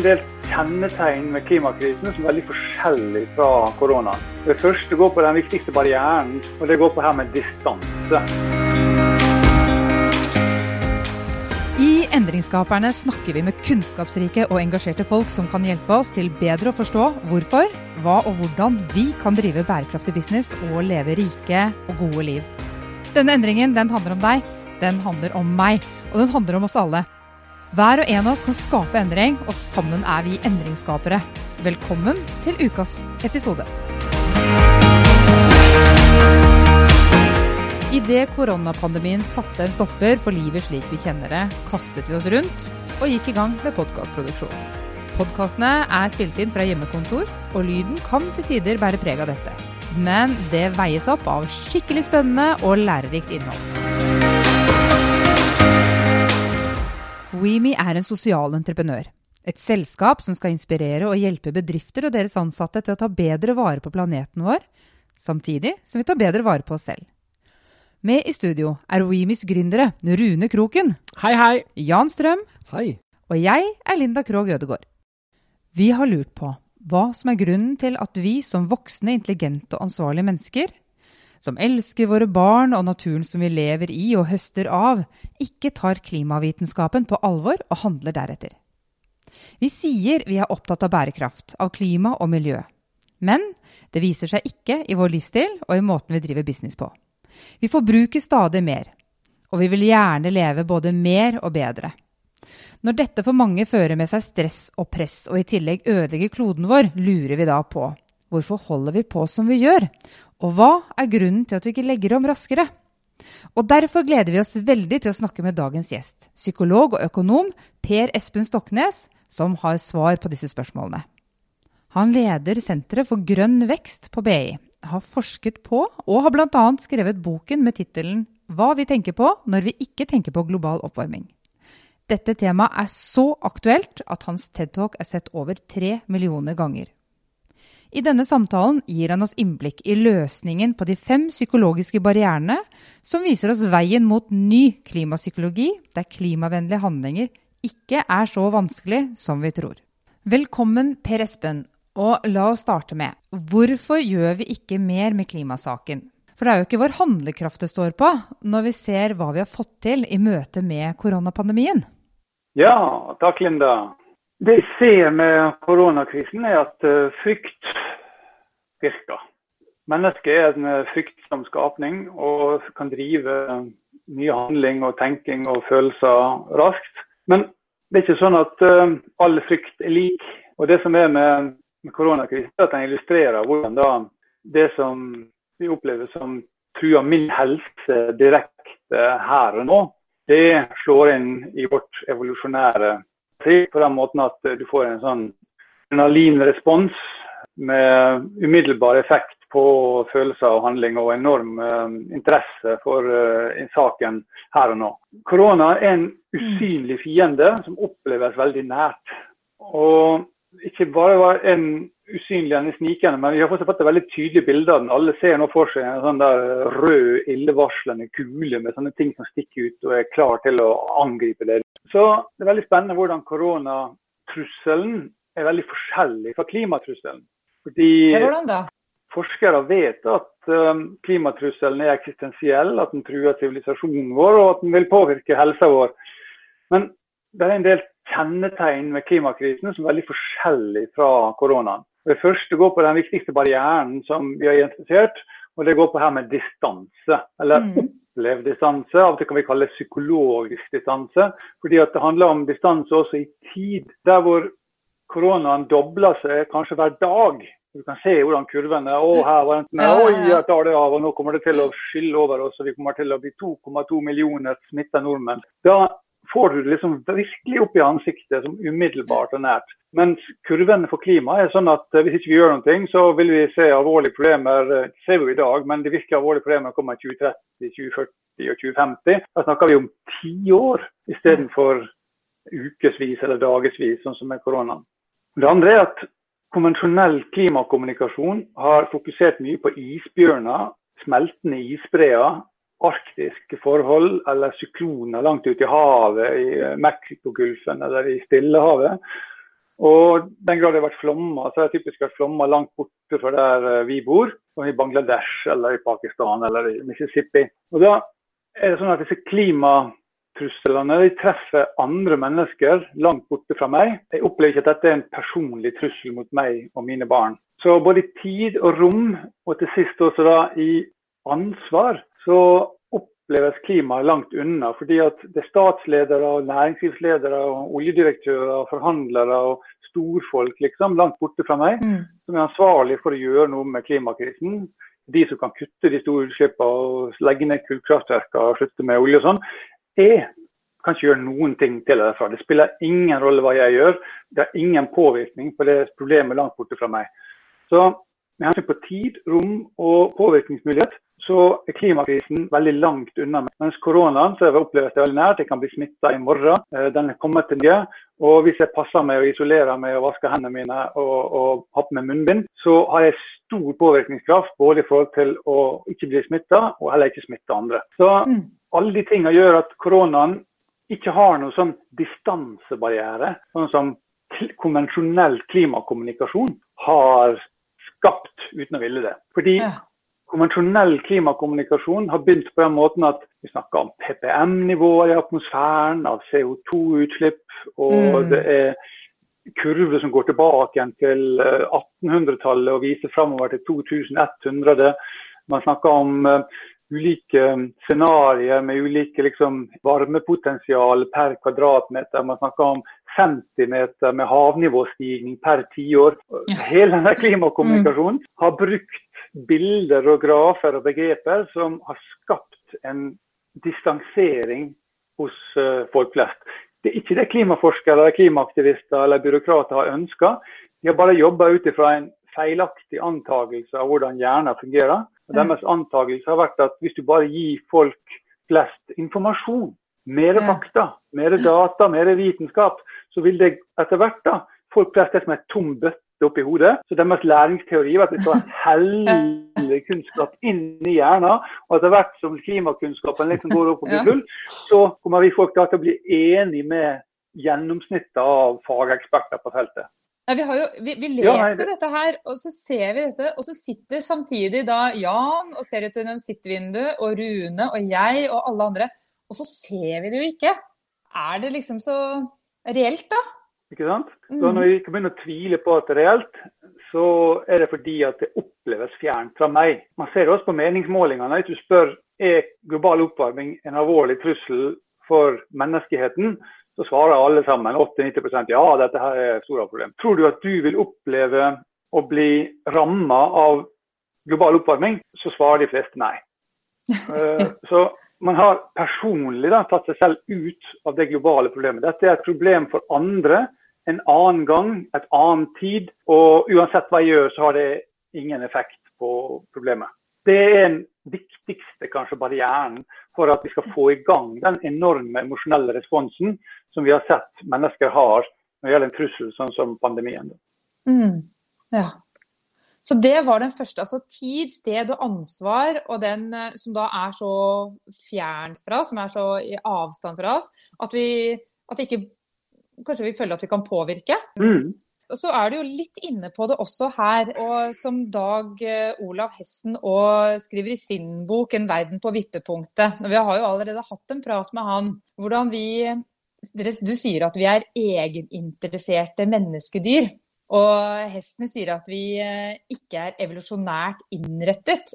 en del kjennetegn med klimakrisen som er veldig forskjellig fra koronaen. Det første går på den viktigste barrieren, og det går på her med distanse. I Endringsskaperne snakker vi med kunnskapsrike og engasjerte folk som kan hjelpe oss til bedre å forstå hvorfor, hva og hvordan vi kan drive bærekraftig business og leve rike og gode liv. Denne endringen den handler om deg, den handler om meg, og den handler om oss alle. Hver og en av oss kan skape endring, og sammen er vi endringsskapere. Velkommen til ukas episode. Idet koronapandemien satte en stopper for livet slik vi kjenner det, kastet vi oss rundt og gikk i gang med podkastproduksjon. Podkastene er spilt inn fra hjemmekontor, og lyden kan til tider bære preg av dette. Men det veies opp av skikkelig spennende og lærerikt innhold. WeMe er en sosial entreprenør. Et selskap som skal inspirere og hjelpe bedrifter og deres ansatte til å ta bedre vare på planeten vår, samtidig som vi tar bedre vare på oss selv. Med i studio er WeMes gründere Rune Kroken. Hei, hei. Jan Strøm. Hei. Og jeg er Linda Krogh Ødegård. Vi har lurt på hva som er grunnen til at vi som voksne, intelligente og ansvarlige mennesker som elsker våre barn og naturen som vi lever i og høster av, ikke tar klimavitenskapen på alvor og handler deretter. Vi sier vi er opptatt av bærekraft, av klima og miljø. Men det viser seg ikke i vår livsstil og i måten vi driver business på. Vi forbruker stadig mer, og vi vil gjerne leve både mer og bedre. Når dette for mange fører med seg stress og press, og i tillegg ødelegger kloden vår, lurer vi da på Hvorfor holder vi på som vi gjør? Og hva er grunnen til at vi ikke legger om raskere? Og Derfor gleder vi oss veldig til å snakke med dagens gjest, psykolog og økonom Per Espen Stoknes, som har svar på disse spørsmålene. Han leder Senteret for grønn vekst på BI, har forsket på og har bl.a. skrevet boken med tittelen 'Hva vi tenker på når vi ikke tenker på global oppvarming'. Dette temaet er så aktuelt at hans TED-talk er sett over tre millioner ganger. I denne samtalen gir han oss innblikk i løsningen på de fem psykologiske barrierene som viser oss veien mot ny klimapsykologi, der klimavennlige handlinger ikke er så vanskelig som vi tror. Velkommen, Per Espen. Og la oss starte med hvorfor gjør vi ikke mer med klimasaken? For det er jo ikke vår handlekraft det står på, når vi ser hva vi har fått til i møte med koronapandemien. Ja, takk Linda. Det jeg ser med koronakrisen, er at eh, frykt virker. Mennesket er en eh, fryktsom skapning og kan drive eh, mye handling og tenking og følelser raskt. Men det er ikke sånn at all frykt er lik. Og Det som er med, koronakrisen, er at den illustrerer hvordan da det som vi opplever som truer min helse direkte her og nå, det slår inn i vårt evolusjonære på den måten at du får en sånn adrenalinrespons med umiddelbar effekt på følelser og handling og enorm uh, interesse for uh, saken her og nå. Korona er en usynlig fiende som oppleves veldig nært. Og ikke bare var en usynlig enn snikende, men vi har fått et veldig tydelig bilde av den. Alle ser nå for seg en sånn der rød, illevarslende kule med sånne ting som stikker ut og er klar til å angripe det. Så det er veldig spennende hvordan koronatrusselen er veldig forskjellig fra klimatrusselen. Fordi forskere vet at um, klimatrusselen er eksistensiell, at den truer sivilisasjonen vår og at den vil påvirke helsa vår. Men det er en del kjennetegn ved klimakrisen som er veldig forskjellig fra koronaen. Det første går på den viktigste barrieren som vi har identifisert, og det går på her med distanse. Eller mm opplevd distanse. Av og til kan vi kalle det psykologisk distanse. Fordi at det handler om distanse også i tid. Der hvor koronaen dobler seg kanskje hver dag. Du kan se hvordan kurvene Å, her var enten Oi, jeg tar det av, og nå kommer det til å skylle over oss. Og vi kommer til å bli 2,2 millioner smitta nordmenn. Da får du det liksom virkelig opp i ansiktet som umiddelbart og nært. Mens kurvene for klima er sånn at eh, hvis ikke vi gjør noe, så vil vi se alvorlige problemer. Det eh, ser vi i dag, men de virkelig alvorlige problemene kommer i 2030, 2040 og 2050. Da snakker vi om tiår istedenfor ukevis eller dagevis, sånn som med koronaen. Det andre er at konvensjonell klimakommunikasjon har fokusert mye på isbjørner, smeltende isbreer arktiske forhold eller sykloner langt ute i havet, i Mexicogolfen eller i Stillehavet. Og den grad det har vært flommer, så har det typisk vært flommer langt borte fra der eh, vi bor, som i Bangladesh eller i Pakistan eller i Mississippi. Og da er det sånn at disse klimatruslene de treffer andre mennesker langt borte fra meg. Jeg opplever ikke at dette er en personlig trussel mot meg og mine barn. Så både i tid og rom, og til sist også da i ansvar, så oppleves klimaet langt unna. Fordi at det er statsledere, næringslivsledere, oljedirektører, forhandlere og storfolk liksom, langt borte fra meg mm. som er ansvarlig for å gjøre noe med klimakrisen. De som kan kutte de store utslippene og legge ned kullkraftverkene og slutte med olje og sånn. Jeg kan ikke gjøre noen ting til det derfra. Det spiller ingen rolle hva jeg gjør. Det har ingen påvirkning på det problemet langt borte fra meg. Så med hensyn på tid, rom og påvirkningsmulighet, så er klimakrisen veldig langt unna. Mens koronaen så oppleves det veldig nært. Jeg kan bli smitta i morgen. Eh, den er kommet til nye, Og hvis jeg passer meg og isolerer meg og vasker hendene mine og, og har på meg munnbind, så har jeg stor påvirkningskraft både i forhold til å ikke bli smitta og heller ikke smitte andre. Så mm. alle de tingene gjør at koronaen ikke har noen sånn distansebarriere, sånn som konvensjonell klimakommunikasjon har skapt uten å ville det. Fordi ja. Konvensjonell klimakommunikasjon har begynt på den måten at vi snakker om PPM-nivåer i atmosfæren, av CO2-utslipp, og mm. det er kurver som går tilbake igjen til 1800-tallet eh, og viser framover til 2100. Man snakker om uh, ulike scenarioer med ulike liksom, varmepotensial per kvadratmeter. Man snakker om 50 meter med havnivåstigning per tiår. Hele denne klimakommunikasjonen mm. har brukt bilder og grafer og begreper som har skapt en distansering hos uh, folk flest. Det er ikke det klimaforskere, klimaaktivister eller byråkrater har ønska. De har bare jobba ut ifra en feilaktig antakelse av hvordan hjernen fungerer. Og deres antakelse har vært at hvis du bare gir folk flest informasjon, mer fakta, mer data, mer vitenskap, så vil det etter hvert da, folk flest det som er tom bøtte oppi hodet. Så deres læringsteori var at vi skal helle kunnskap inn i hjernen. Og etter hvert som klimakunnskapen liksom går opp og blir full, så kommer vi folk til å bli enig med gjennomsnittet av fageksperter på feltet. Nei, vi, jo, vi, vi, leser ja, det... dette her, og så ser vi dette. Og så sitter samtidig da Jan og ser ut gjennom sitt vindu, og Rune og jeg og alle andre. Og så ser vi det jo ikke. Er det liksom så reelt, da? Ikke sant? Så mm. når vi ikke begynner å tvile på at det er reelt, så er det fordi at det oppleves fjernt fra meg. Man ser det også på meningsmålingene. Hvis du spør er global oppvarming en alvorlig trussel for menneskeheten, så svarer alle sammen 80-90 ja, dette her er et stort problem. Tror du at du vil oppleve å bli ramma av global oppvarming, så svarer de fleste nei. Uh, så man har personlig da, tatt seg selv ut av det globale problemet. Dette er et problem for andre en annen gang, et annet tid. Og uansett hva jeg gjør, så har det ingen effekt på problemet. Det er den viktigste kanskje barrieren for at vi skal få i gang den enorme emosjonelle responsen som vi har sett mennesker har når det gjelder en trussel sånn som pandemien. Mm. Ja. Så det var den første. Altså tid, sted og ansvar, og den eh, som da er så fjern fra oss, som er så i avstand fra oss, at vi at ikke Kanskje vi føler at vi kan påvirke. Mm. Og så er du jo litt inne på det også her, og som Dag eh, Olav Hessen og skriver i sin bok 'En verden på vippepunktet'. Vi har jo allerede hatt en prat med han. Hvordan vi Du sier at vi er egeninteresserte menneskedyr. Og Hessen sier at vi eh, ikke er evolusjonært innrettet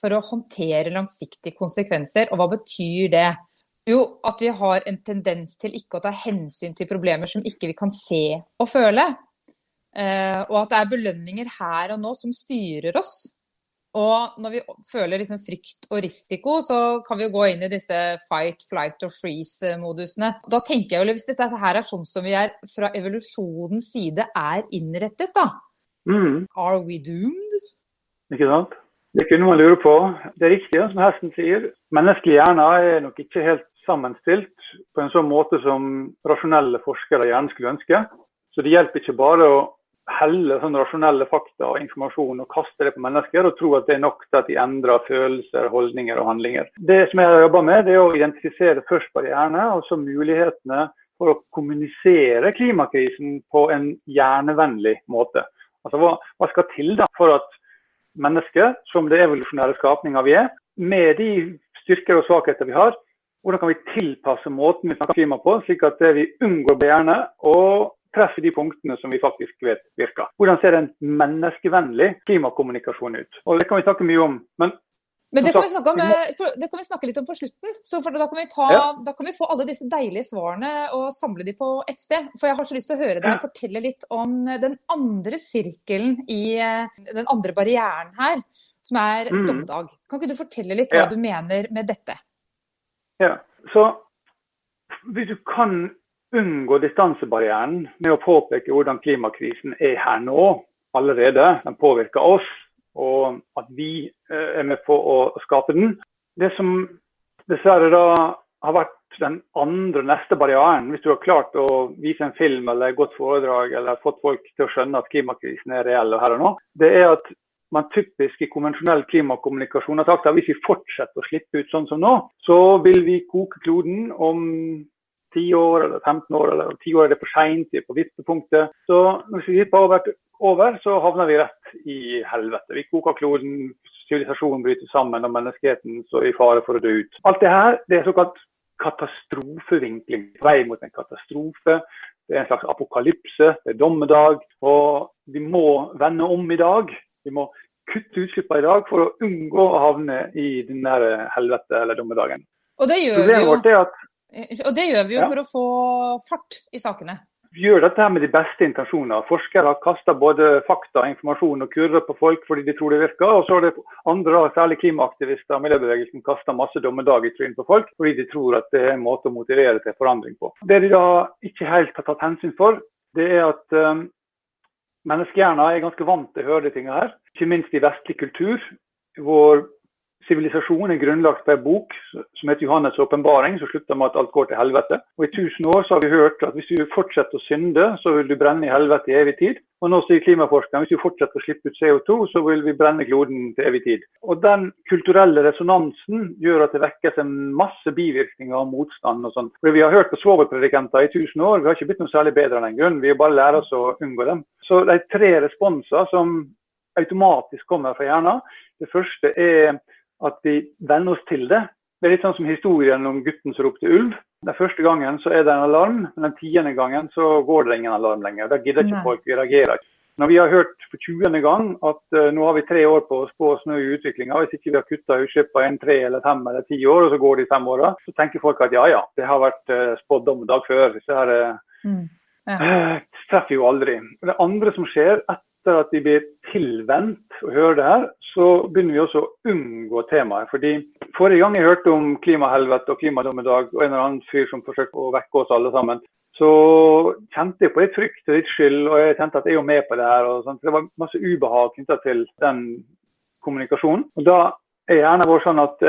for å håndtere langsiktige konsekvenser. Og hva betyr det? Jo, at vi har en tendens til ikke å ta hensyn til problemer som ikke vi kan se og føle. Eh, og at det er belønninger her og nå som styrer oss. Og når vi føler liksom frykt og risiko, så kan vi jo gå inn i disse fight, flight or freeze-modusene. Da tenker jeg jo, Hvis dette her er sånn som vi er fra evolusjonens side er innrettet, da. Mm. Are we doomed? Ikke sant. Det kunne man lure på. Det er riktig som hesten sier. Menneskelig hjerne er nok ikke helt sammenstilt på en sånn måte som rasjonelle forskere gjerne skulle ønske. Så det hjelper ikke bare å helle sånn rasjonelle fakta og informasjon og kaste det på mennesker og tro at det er nok til at de endrer følelser, holdninger og handlinger. Det som jeg har jobba med, det er å identifisere først barrierene og så mulighetene for å kommunisere klimakrisen på en hjernevennlig måte. Altså, hva, hva skal til da for at mennesker, som det evolusjonære skapninger vi er, med de styrker og svakheter vi har, hvordan kan vi tilpasse måten vi snakker klima på, slik at vi unngår bærene og treffer de punktene som vi faktisk vet virker. Hvordan ser en menneskevennlig klimakommunikasjon ut? Og Det kan vi snakke mye om. men men det kan, om, det kan, vi snakke litt om på slutten. så da, kan ta, ja. da, kan vi få alle disse deilige svarene og samle de på ett sted. For jeg har så lyst til å høre deg ja. fortelle litt om den andre sirkelen i den andre barrieren her, som er mm. dommedag. Kan ikke du fortelle litt hva ja. du mener med dette? Ja, så hvis du kan unngå distansebarrieren med å påpeke hvordan klimakrisen er her nå allerede, den påvirker oss og at vi eh, er med på å skape den. Det som dessverre da har vært den andre neste barrieren, hvis du har klart å vise en film eller et godt foredrag eller fått folk til å skjønne at klimakrisen er reell og her og nå, det er at man typisk i konvensjonell klimakommunikasjon har sagt at hvis vi fortsetter å slippe ut sånn som nå, så vil vi koke kloden om 10 år eller 15 år, eller 10 år er det for seint, vi er på vippepunktet. Så når vi har over, over, så havner vi rett i helvete. Vi koker kloden, sivilisasjonen bryter sammen og menneskeheten står i fare for å dø ut. Alt det her det er såkalt katastrofevinkling. Vei mot en katastrofe. Det er en slags apokalypse, det er dommedag. Og vi må vende om i dag. Vi må kutte utslippene i dag for å unngå å havne i den der helvete eller dommedagen. Og det gjør vi jo, at, det gjør vi jo ja. for å få fart i sakene Vi gjør dette her med de beste intensjoner. Forskere har kasta både fakta, informasjon og kurver på folk fordi de tror det virker. Og så har det andre, særlig klimaaktivister og miljøbevegelsen, kasta masse dommedag i trynet på folk fordi de tror at det er en måte å motivere til forandring på. Det de da ikke helt har tatt hensyn for, det er at um, menneskehjernen er ganske vant til å høre de tingene her. Ikke minst i vestlig kultur, hvor sivilisasjon er grunnlagt på en bok som heter Johannes' åpenbaring, som slutter med at alt går til helvete. Og I tusen år så har vi hørt at hvis du fortsetter å synde, så vil du brenne i helvete i evig tid. Og nå sier klimaforskerne hvis du fortsetter å slippe ut CO2, så vil vi brenne kloden til evig tid. Og Den kulturelle resonansen gjør at det vekkes en masse bivirkninger og motstand. og sånn. Vi har hørt på svovelpredikenter i tusen år, vi har ikke blitt noe særlig bedre av den grunn. Vi bare lærer oss å unngå dem. Så er tre responser som automatisk kommer fra hjernen. Det første er at vi venner oss til det. Det er litt sånn som historien om gutten som ropte ulv. Den første gangen så er det en alarm, men den tiende gangen så går det ingen alarm lenger. Da gidder ikke folk, vi reagerer ikke. Når vi har hørt for 20. gang at uh, nå har vi tre år på å spå snø i utviklinga, hvis ikke vi har kutta utslippene en tre eller fem eller ti år, og så går det i fem åra, så tenker folk at ja ja, det har vært uh, spådd dag før. Så her uh, mm. Ja. treffer jo aldri. Det andre som skjer etter at de blir tilvendt å høre det her, så begynner vi også å unngå temaet. Fordi Forrige gang jeg hørte om klimahelvete og klimadommedag, og en eller annen fyr som forsøkte å vekke oss alle sammen, så kjente jeg på litt frykt og litt skyld, og jeg kjente at jeg er med på det her. og sånt. Det var masse ubehag knytta til den kommunikasjonen. Og Da er gjerne vår sånn at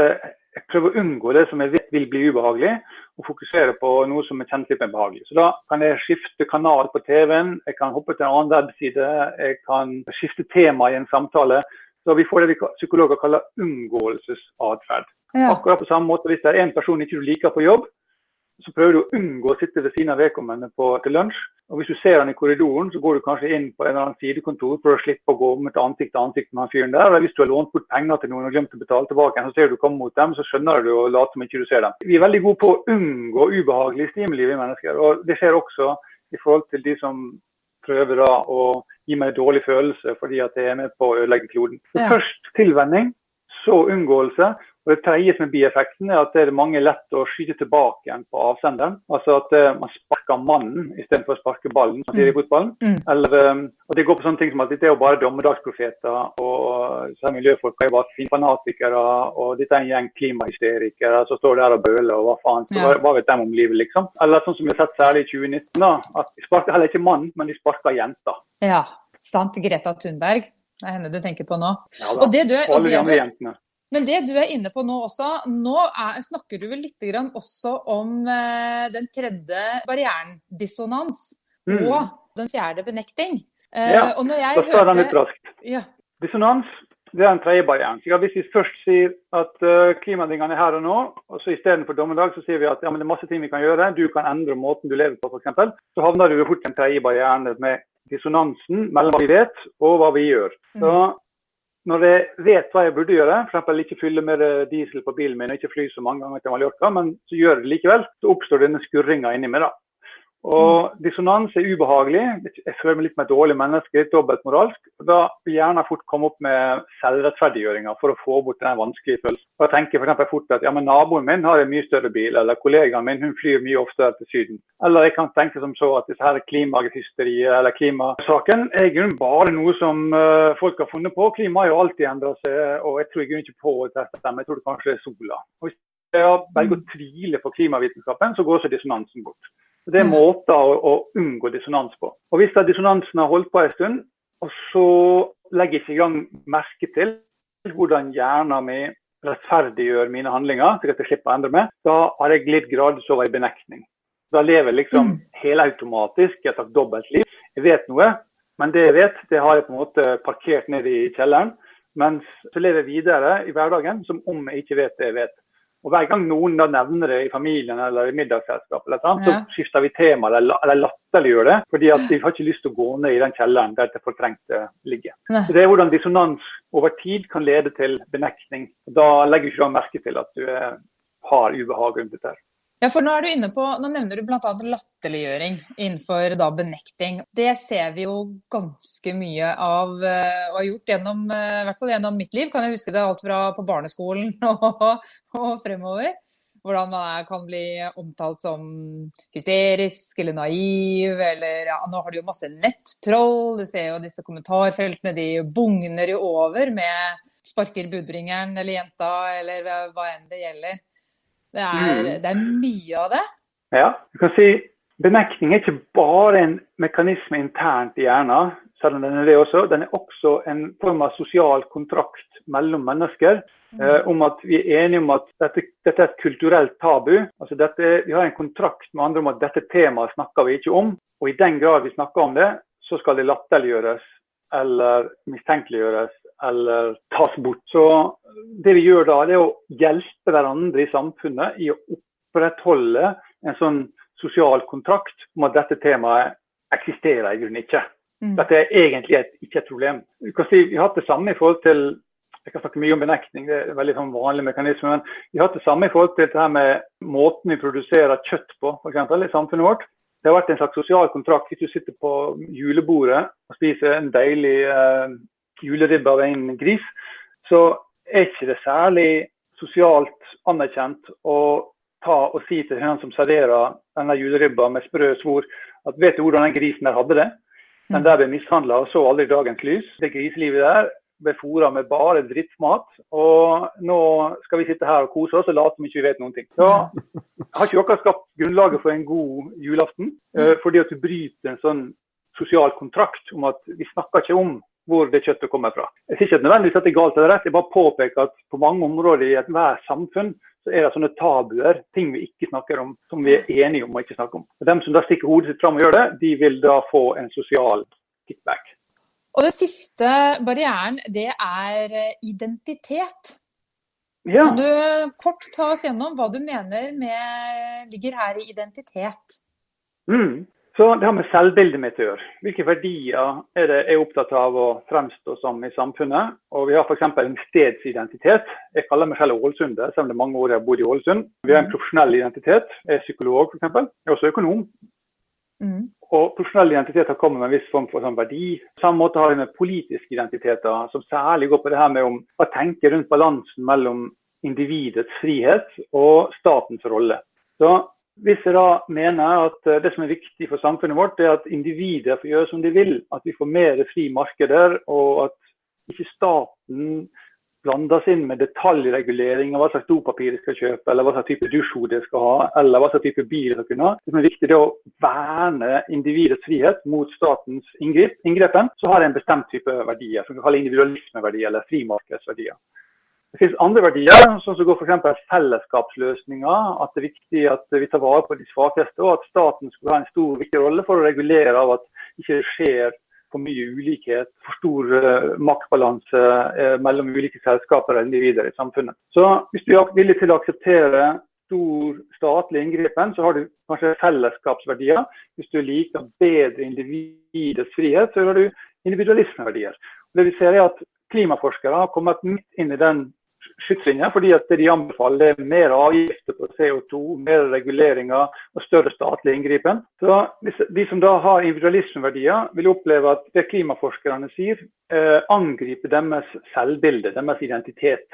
prøver å unngå det som jeg vet vil bli ubehagelig, og fokusere på noe som er kjent litt mer behagelig. Så Da kan jeg skifte kanal på TV-en, jeg kan hoppe til en annen webside, jeg kan skifte tema i en samtale. Så vi får det vi psykologer kaller unngåelsesatferd. Ja. Akkurat på samme måte hvis det er en person ikke du liker på jobb, så prøver du å unngå å sitte ved siden av vedkommende til lunsj. Og Hvis du ser han i korridoren, så går du kanskje inn på en eller annen sidekontor for å slippe å gå med et ansikt til ansikt med han fyren der. Eller hvis du har lånt bort penger til noen og glemt å betale tilbake, så ser du komme mot dem, så skjønner du og later som ikke du ser dem. Vi er veldig gode på å unngå ubehagelige stimuli, vi mennesker. Og det skjer også i forhold til de som prøver da å gi meg en dårlig følelse fordi at jeg er med på å ødelegge kloden. Så. Først tilvenning, så unngåelse, og Det tredje som er bieffekten, er at det er mange lett å skyte tilbake igjen på avsenderen. Altså at uh, man sparker mannen istedenfor å sparke ballen, som sier i mm. fotballen. Mm. Eller, um, og Det går på sånne ting som at dette er jo bare dommedagsprofeter, og så er miljøfolk er bare fanatikere, og dette er en gjeng klimahysterikere som står der og bøler, og hva faen. Så, ja. hva, vet de om livet, liksom? Eller sånn som vi har sett særlig i 2019, da, at de sparker heller ikke mannen, men de sparker jenter. Ja, sant. Greta Thunberg. Det er henne du tenker på nå. Ja og det du, og alle de andre jentene. Men det du er inne på nå også, nå er, snakker du vel litt også om eh, den tredje barrieren, dissonans, mm. og den fjerde benekting. Eh, ja, og når jeg da tar den litt raskt. Ja. Dissonans Det er den tredje barrieren. Så hvis vi først sier at uh, klimaendringene er her og nå, og så istedenfor dommedag så sier vi at ja, men det er masse ting vi kan gjøre, du kan endre måten du lever på f.eks., så havner du fort den tredje barrieren med dissonansen mellom hva vi vet og hva vi gjør. Mm. Så når jeg vet hva jeg burde gjøre, f.eks. ikke fylle mer diesel på bilen min og ikke fly så mange ganger til Mallorca, men så gjør det likevel, så oppstår denne skurringa inni meg. da. Og mm. dissonans er ubehagelig. Jeg føler meg litt mer dårlig menneske, litt dobbeltmoralsk. Da vil jeg gjerne fort komme opp med selvrettferdiggjøringer for å få bort den vanskelige følelsen. Og jeg tenker f.eks. fort at ja, men naboen min har en mye større bil, eller kollegaen min hun flyr mye oftere til Syden. Eller jeg kan tenke som så at disse her klimahysteriet eller klimasaken er i grunnen bare noe som uh, folk har funnet på. Klimaet har jo alltid endra seg, og jeg tror i grunnen ikke på det. Jeg tror det kanskje er sola. Og hvis jeg velger å tvile på klimavitenskapen, så går også dissonansen bort. Det er måter å, å, unngå dissonans på. Og Hvis da dissonansen har holdt på en stund, og så legger jeg ikke i gang merke til hvordan hjernen min rettferdiggjør mine handlinger, slik at jeg slipper å endre meg, da har jeg glidd gradvis over i benektning. Da lever jeg liksom mm. helautomatisk et slags dobbeltliv. Jeg vet noe, men det jeg vet, det har jeg på en måte parkert ned i kjelleren. Mens så lever jeg videre i hverdagen som om jeg ikke vet det jeg vet. Og Hver gang noen da nevner det i familien eller i middagsselskapet, eller sånt, ja. så skifter vi tema eller, eller latterliggjør det. fordi at vi har ikke lyst til å gå ned i den kjelleren der det fortrengte ligger. Så Det er hvordan dissonans over tid kan lede til benektning. Da legger du ikke merke til at du er, har ubehag rundt dette. Ja, for Nå er du inne på, nå nevner du bl.a. latterliggjøring innenfor da benekting. Det ser vi jo ganske mye av eh, og har gjort gjennom, eh, i hvert fall gjennom mitt liv. Kan jeg huske det alt fra på barneskolen og, og fremover. Hvordan man kan bli omtalt som hysterisk eller naiv. Eller ja, nå har du jo masse nettroll. Du ser jo disse kommentarfeltene, de bugner jo over med sparker budbringeren eller jenta eller hva enn det gjelder. Det er, mm. det er mye av det. Ja, du kan si Benektning er ikke bare en mekanisme internt i hjernen, selv om den er det også. Den er også en form av sosial kontrakt mellom mennesker. Mm. Eh, om at vi er enige om at dette, dette er et kulturelt tabu. Altså dette, vi har en kontrakt med andre om at dette temaet snakker vi ikke om. Og i den grad vi snakker om det, så skal det latterliggjøres eller mistenkeliggjøres eller tas bort. Så det vi gjør da, det er å hjelpe hverandre i samfunnet i å opprettholde en sånn sosial kontrakt om at dette temaet eksisterer i grunnen ikke. Mm. Dette er egentlig et, ikke et problem. Vi, kan si, vi har hatt det samme i forhold til jeg kan snakke mye om benektning, det er en veldig sånn vanlig mekanisme. Men vi har hatt det samme i forhold til det her med måten vi produserer kjøtt på for eksempel, i samfunnet vårt. Det har vært en slags sosial kontrakt. Hvis du sitter på julebordet og spiser en deilig eh, juleribbe av en gris, så er ikke det særlig sosialt anerkjent å ta og si til høna som serverer denne juleribba med sprø svor, at vet du hvordan den grisen der hadde det? Den der ble mishandla og så aldri dagens lys. Det griselivet der ble fôra med bare drittmat. Og nå skal vi sitte her og kose oss og late som ikke vet noen ting. Så har ikke dere skapt grunnlaget for en god julaften, eh, fordi at du bryter en sånn sosial kontrakt om at vi snakker ikke om hvor det kjøttet kommer fra. Jeg sier ikke nødvendigvis at det er galt eller rett, jeg bare påpeker at på mange områder i ethvert samfunn så er det sånne tabuer, ting vi ikke snakker om, som vi er enige om å ikke snakke om. Og dem som da stikker hodet sitt fram og gjør det, de vil da få en sosial kickback. Og den siste barrieren, det er identitet. Ja. Kan du kort ta oss gjennom hva du mener med, ligger her i identitet? Mm. Så Det har med selvbildet mitt å gjøre. Hvilke verdier er det jeg er opptatt av å fremstå som i samfunnet? Og Vi har f.eks. en stedsidentitet. Jeg kaller meg selv ålesunder, selv om det er mange år jeg har bodd i Ålesund. Vi har en profesjonell identitet. Jeg er psykolog f.eks. Jeg er også økonom. Mm. Og Profesjonell identitet har kommet med en viss form for sånn verdi. På samme måte har vi med politiske identiteter, som særlig går på det her med om å tenke rundt balansen mellom individets frihet og statens rolle. Så hvis jeg da mener at eh, det som er viktig for samfunnet vårt, er at individer får gjøre som de vil, at vi får mer fri markeder, og at ikke staten blandes inn med detaljregulering av hva slags dopapir de skal kjøpe, eller hva slags type dusjhode de skal ha, eller hva slags type bil de skal kunne ha. Det som er viktig, er å verne individets frihet mot statens inngrepen. Så har det en bestemt type verdier, som vi kaller individualismeverdier eller frimarkedsverdier. Det finnes andre verdier, sånn som går f.eks. fellesskapsløsninger. At det er viktig at vi tar vare på de svakeste, og at staten skulle ha en stor viktig rolle for å regulere av at det ikke skjer for mye ulikhet, for stor uh, maktbalanse uh, mellom ulike selskaper og individer i samfunnet. Så hvis du er villig til å akseptere stor statlig inngripen, så har du kanskje fellesskapsverdier. Hvis du liker bedre individets frihet, så har du individualismeverdier. Det vi ser er at Klimaforskere har kommet midt inn i den skytslinja, fordi at de anbefaler er mer avgifter på CO2, mer reguleringer og større statlig inngripen. Så De som da har individualismeverdier, vil oppleve at det klimaforskerne sier, eh, angriper deres selvbilde, deres identitet.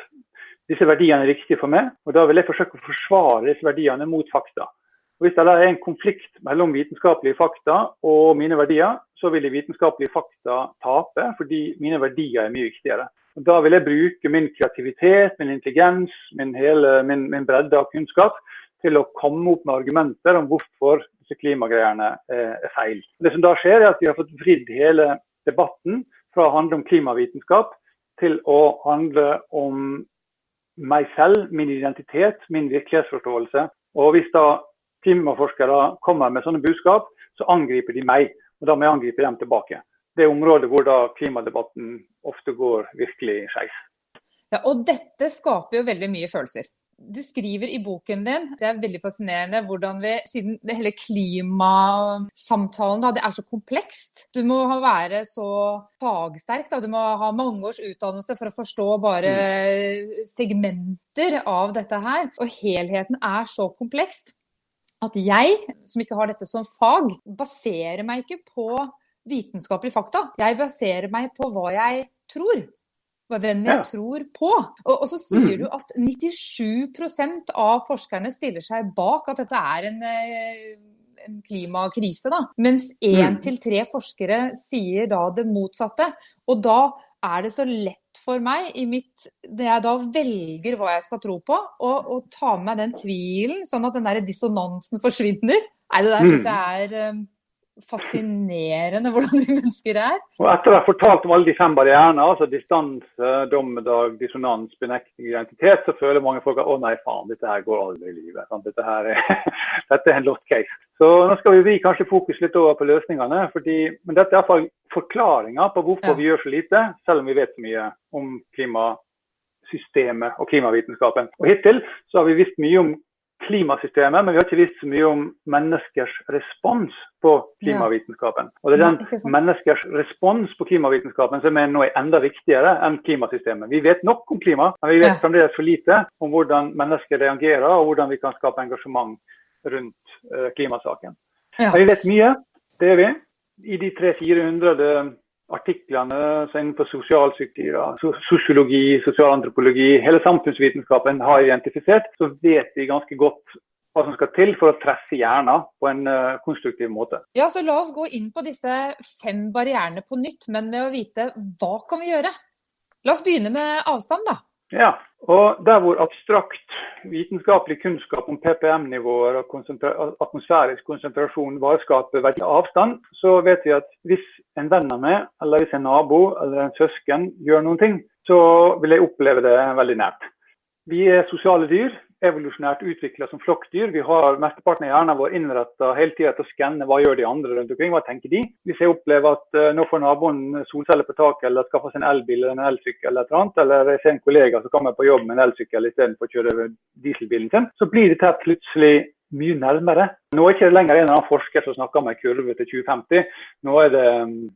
Disse verdiene er viktige for meg, og da vil jeg forsøke å forsvare disse verdiene mot fakta. Og Hvis det er en konflikt mellom vitenskapelige fakta og mine verdier, så vil de vitenskapelige fakta tape, fordi mine verdier er mye viktigere. Og da vil jeg bruke min kreativitet, min intelligens, min, hele, min, min bredde av kunnskap til å komme opp med argumenter om hvorfor disse klimagreiene er feil. Det som da skjer, er at vi har fått vridd hele debatten fra å handle om klimavitenskap til å handle om meg selv, min identitet, min virkelighetsforståelse. Og hvis da klimaforskere kommer med sånne budskap, så angriper de meg. Og da må jeg angripe dem tilbake det er området hvor da klimadebatten ofte går virkelig skeis. Ja, og dette skaper jo veldig mye følelser. Du skriver i boken din, det er veldig fascinerende hvordan vi, siden det hele klimasamtalen da, det er så komplekst. Du må være så fagsterk, da. du må ha mange års utdannelse for å forstå bare mm. segmenter av dette her. Og helheten er så komplekst at jeg, som ikke har dette som fag, baserer meg ikke på vitenskapelige fakta. Jeg baserer meg på hva jeg tror. Hvem jeg ja. tror på. Og, og så sier mm. du at 97% av forskerne stiller seg bak at dette er en, eh, en klimakrise. Da. Mens én mm. til tre forskere sier da det motsatte. Og da er det så lett for meg, i mitt, når jeg da velger hva jeg skal tro på, og ta med meg den tvilen, sånn at den der dissonansen forsvinner. Nei, det der syns mm. jeg er eh, fascinerende hvordan de mennesker er. Og Etter å ha fortalt om alle de fem barrierene, altså distanse, dommedag, dissonans, benekting, identitet, så føler mange folk at å nei, faen, dette her går aldri i livet. Dette, her er, dette er en lost case. Så nå skal vi kanskje fokus litt over på løsningene. Fordi, men dette er iallfall forklaringa på hvorfor ja. vi gjør så lite, selv om vi vet så mye om klimasystemet og klimavitenskapen. Og Hittil så har vi visst mye om klimasystemet, men vi har ikke visst så mye om menneskers respons på klimavitenskapen. Og det er den menneskers respons på klimavitenskapen som er nå er enda viktigere enn klimasystemet. Vi vet nok om klima, men vi vet fremdeles for lite om hvordan mennesker reagerer, og hvordan vi kan skape engasjement rundt uh, klimasaken. Men vi vet mye, det er vi. I de 300-400 artiklene innenfor sosialpsykologi, sosiologi, sosialantropologi, hele samfunnsvitenskapen har identifisert, så vet vi ganske godt hva som skal til for å treffe hjernen på en uh, konstruktiv måte. Ja, så La oss gå inn på disse fem barrierene på nytt, men med å vite hva kan vi gjøre? La oss begynne med avstand, da. Ja, og der hvor abstrakt vitenskapelig kunnskap om PPM-nivåer og atmosfærisk konsentrasjon bare skaper verdi avstand, så vet vi at hvis en venn av meg, eller hvis en nabo eller en søsken gjør noen ting, så vil jeg oppleve det veldig nært. Vi er sosiale dyr evolusjonært utvikla som flokkdyr. Vi har Mesteparten av hjernen vår innretta hele tida til å skanne hva gjør de andre rundt omkring. Hva tenker de? Hvis jeg opplever at uh, nå får naboen solceller på taket eller skaffer seg en elbil eller en elsykkel, eller et annet, eller jeg ser en kollega som kommer på jobb med en elsykkel istedenfor å kjøre dieselbilen sin, så blir dette plutselig mye nærmere. Nå er det ikke lenger en eller annen forsker som snakker om en kurve til 2050. Nå er det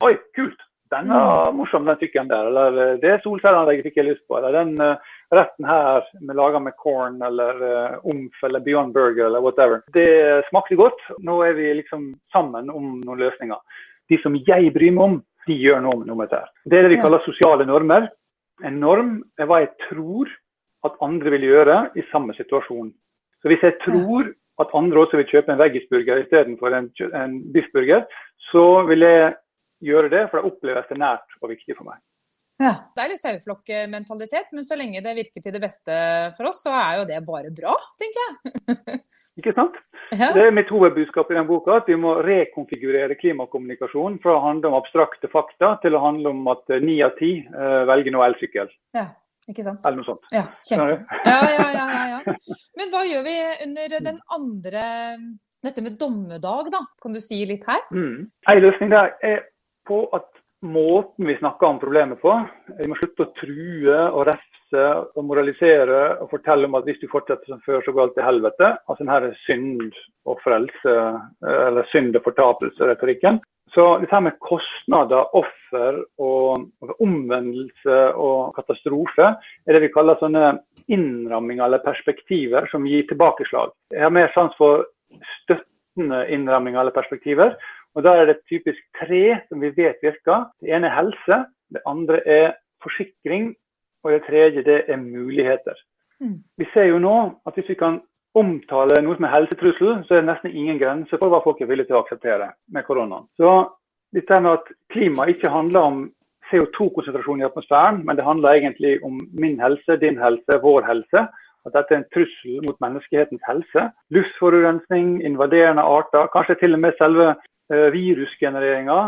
Oi, kult! Den var morsom, den sykkelen der. Eller eh, det solcelleanlegget fikk jeg lyst på. Eller den uh, retten her med laga med corn eller uh, omf eller Beyond Burger eller whatever. Det smakte godt. Nå er vi liksom sammen om noen løsninger. De som jeg bryr meg om, de gjør noe med dette. Det er det vi kaller sosiale normer. En norm er hva jeg tror at andre vil gjøre i samme situasjon. Så hvis jeg tror at andre også vil kjøpe en veggisburger istedenfor en, en biffburger, så vil jeg gjøre det, for da oppleves det nært og viktig for meg. Ja. Det er litt saueflokkmentalitet, men så lenge det virker til det beste for oss, så er jo det bare bra, tenker jeg. Ikke sant? Ja. Det er mitt hovedbudskap i den boka, at vi må rekonfigurere klimakommunikasjon fra å handle om abstrakte fakta til å handle om at ni av ti uh, velger nå elsykkel. Ja, ikke sant? Eller noe sånt. Ja, kjempe. Ja, ja, ja, ja, ja. Men hva gjør vi under den andre dette med dommedag, da? Kan du si litt her? Mm. En løsning der er på at måten vi snakker om problemet på. Vi må slutte å true og refse og moralisere og fortelle om at hvis du fortsetter som før, så går alt til helvete. Altså denne synd og frelse, eller synd og fortapelse-retorikken. Så dette med kostnader, offer og omvendelse og katastrofe er det vi kaller sånne innramminger eller perspektiver som gir tilbakeslag. Jeg har mer sans for støttende innramminger eller perspektiver. Og Da er det typisk tre som vi vet virker. Det ene er helse, det andre er forsikring, og det tredje det er muligheter. Mm. Vi ser jo nå at hvis vi kan omtale noe som er helsetrussel, så er det nesten ingen grenser for hva folk er villige til å akseptere med koronaen. Så dette med at klima ikke handler om CO2-konsentrasjon i atmosfæren, men det handler egentlig om min helse, din helse, vår helse. At dette er en trussel mot menneskehetens helse. Luftforurensning, invaderende arter, kanskje til og med selve virusgenereringa.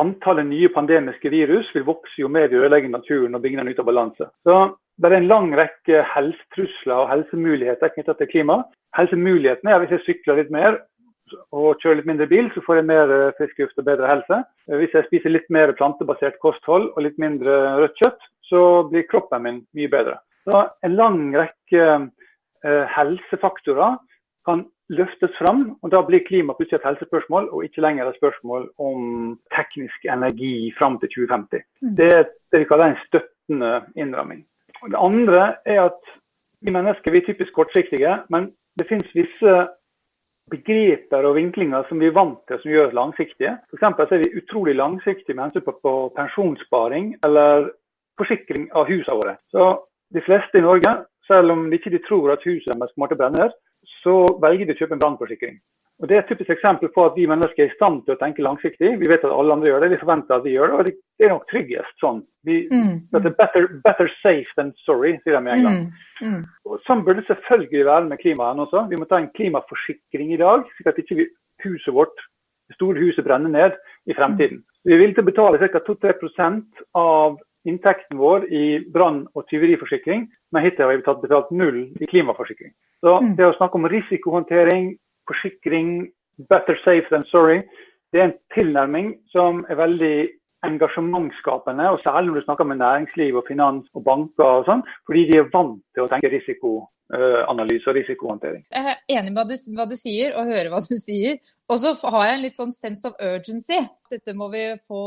Antallet nye pandemiske virus vil vokse jo mer vi ødelegger naturen og bygger den ut av balanse. Så det er en lang rekke helsetrusler og helsemuligheter knyttet til klima. Helsemulighetene er hvis jeg sykler litt mer og kjører litt mindre bil, så får jeg mer eh, frisk luft og bedre helse. Eh, hvis jeg spiser litt mer plantebasert kosthold og litt mindre rødt kjøtt, så blir kroppen min mye bedre. Så En lang rekke eh, helsefaktorer kan løftes fram, og da blir klima plutselig et helsespørsmål, og ikke lenger et spørsmål om teknisk energi fram til 2050. Mm. Det er det vi kaller en støttende innramming. Og det andre er at vi mennesker vi er typisk kortsiktige, men det finnes visse begreper og vinklinger som vi er vant til som gjør oss langsiktige. For er vi utrolig langsiktige med hensyn på, på pensjonssparing eller forsikring av husene våre. Så de fleste i Norge, selv om de ikke tror at huset deres kommer til å brenne, så velger de å kjøpe en brannforsikring. Og Det er et typisk eksempel på at vi mennesker er i stand til å tenke langsiktig. Vi vet at alle andre gjør det, vi forventer at vi gjør det, og det er nok tryggest sånn. Vi, mm, mm. Better, better, safe than sorry, sier de med en gang. Mm, mm. Og Sånn burde det selvfølgelig være med klimaet også. Vi må ta en klimaforsikring i dag, slik at ikke huset vårt, det store huset brenner ned i fremtiden. Mm. Vi er villige til å betale ca. 2-3% av inntekten vår i brann- og tyveriforsikring, men hittil har vi tatt betalt null i klimaforsikring. Så mm. det å snakke om risikohåndtering, forsikring, better safe than sorry, det er en tilnærming som er veldig engasjementsskapende, og særlig når du snakker med næringsliv og finans og banker og sånn, fordi de er vant til å tenke risikoanalyse og risikohåndtering. Jeg er enig med hva du, sier, og hører hva du sier. Og så har jeg en litt sånn sense of urgency. Dette må vi få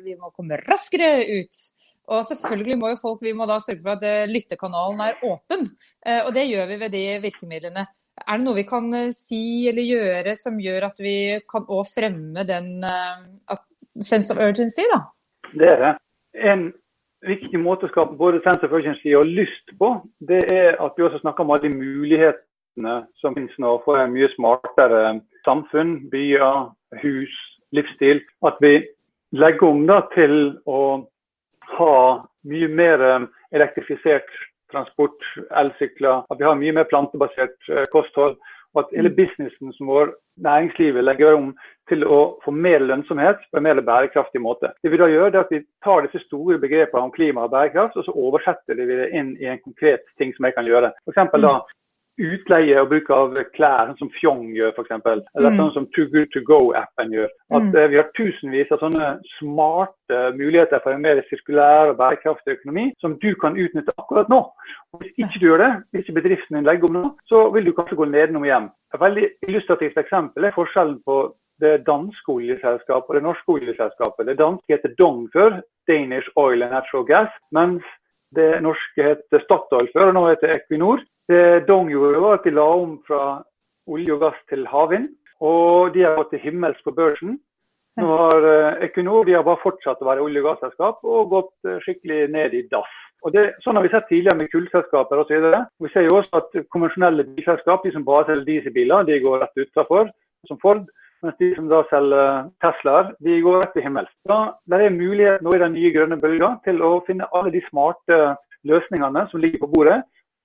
Vi må komme raskere ut. Og selvfølgelig må jo folk vi må da sørge for at eh, lyttekanalen er åpen. Eh, og det gjør vi ved de virkemidlene. Er det noe vi kan eh, si eller gjøre som gjør at vi kan òg fremme den uh, sense of urgency, da? Det er det. En viktig måte å skape både sense of urgency og lyst på, det er at vi også snakker om alle de mulighetene som finnes nå for en mye smartere samfunn, byer, hus, livsstil. At vi legger om da til å ha mye mer elektrifisert transport, elsykler, at vi har mye mer plantebasert eh, kosthold. Og at hele mm. businessen som vår, næringslivet, legger om til å få mer lønnsomhet på en mer bærekraftig måte. Det vi da gjør, er at vi tar disse store begrepene om klima og bærekraft, og så oversetter vi det inn i en konkret ting som jeg kan gjøre. For da utleie og bruk av klær, som Fjong gjør f.eks. Eller mm. sånn som Too Good To Go-appen gjør. At mm. uh, Vi har tusenvis av sånne smarte muligheter for en mer sirkulær og bærekraftig økonomi som du kan utnytte akkurat nå. Og Hvis ikke du gjør det, hvis ikke bedriften din legger om nå, så vil du kanskje gå nedenom hjem. Et veldig illustrativt eksempel er forskjellen på det danske oljeselskapet og det norske oljeselskapet. Det danske heter Dong før, Danish Oil and Natural Gas. mens det norske het Statoil før, og nå heter Equinor. Det Dong gjorde, var at de la om fra olje og gass til havvind. Og de har gått til himmels på børsen. Nå har eh, Equinor de har bare fortsatt å være olje- og gasselskap og gått eh, skikkelig ned i dass. Og det, sånn har vi sett tidligere med kullselskaper osv. Vi ser jo også at konvensjonelle bilselskap, de som bare selger dieselbiler, de går rett utafor, som Ford. Mens de som da selger Teslaer, de går rett til himmels. Da det er mulighet nå i den nye grønne bølga til å finne alle de smarte løsningene som ligger på bordet.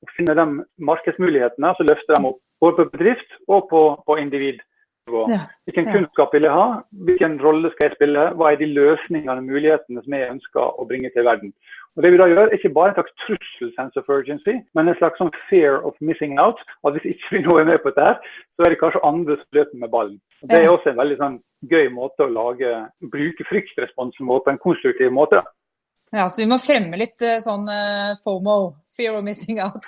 Og Finne de markedsmulighetene, så løfter dem opp både på bedrift og på, på individnivå. Ja, hvilken kunnskap vil jeg ha, hvilken rolle skal jeg spille, hva er de løsningene og mulighetene som jeg ønsker å bringe til verden. Og det vi da gjør, er ikke bare en slags trussel sense of urgency, men en slags sånn fear of missing out. At hvis ikke vi nå er med på dette, så er det kanskje andre som løper med ballen. Og det er også en veldig sånn gøy måte å lage, bruke fryktresponsen på på en konstruktiv måte. Ja, Så vi må fremme litt eh, sånn uh, FOMO, fear of missing out.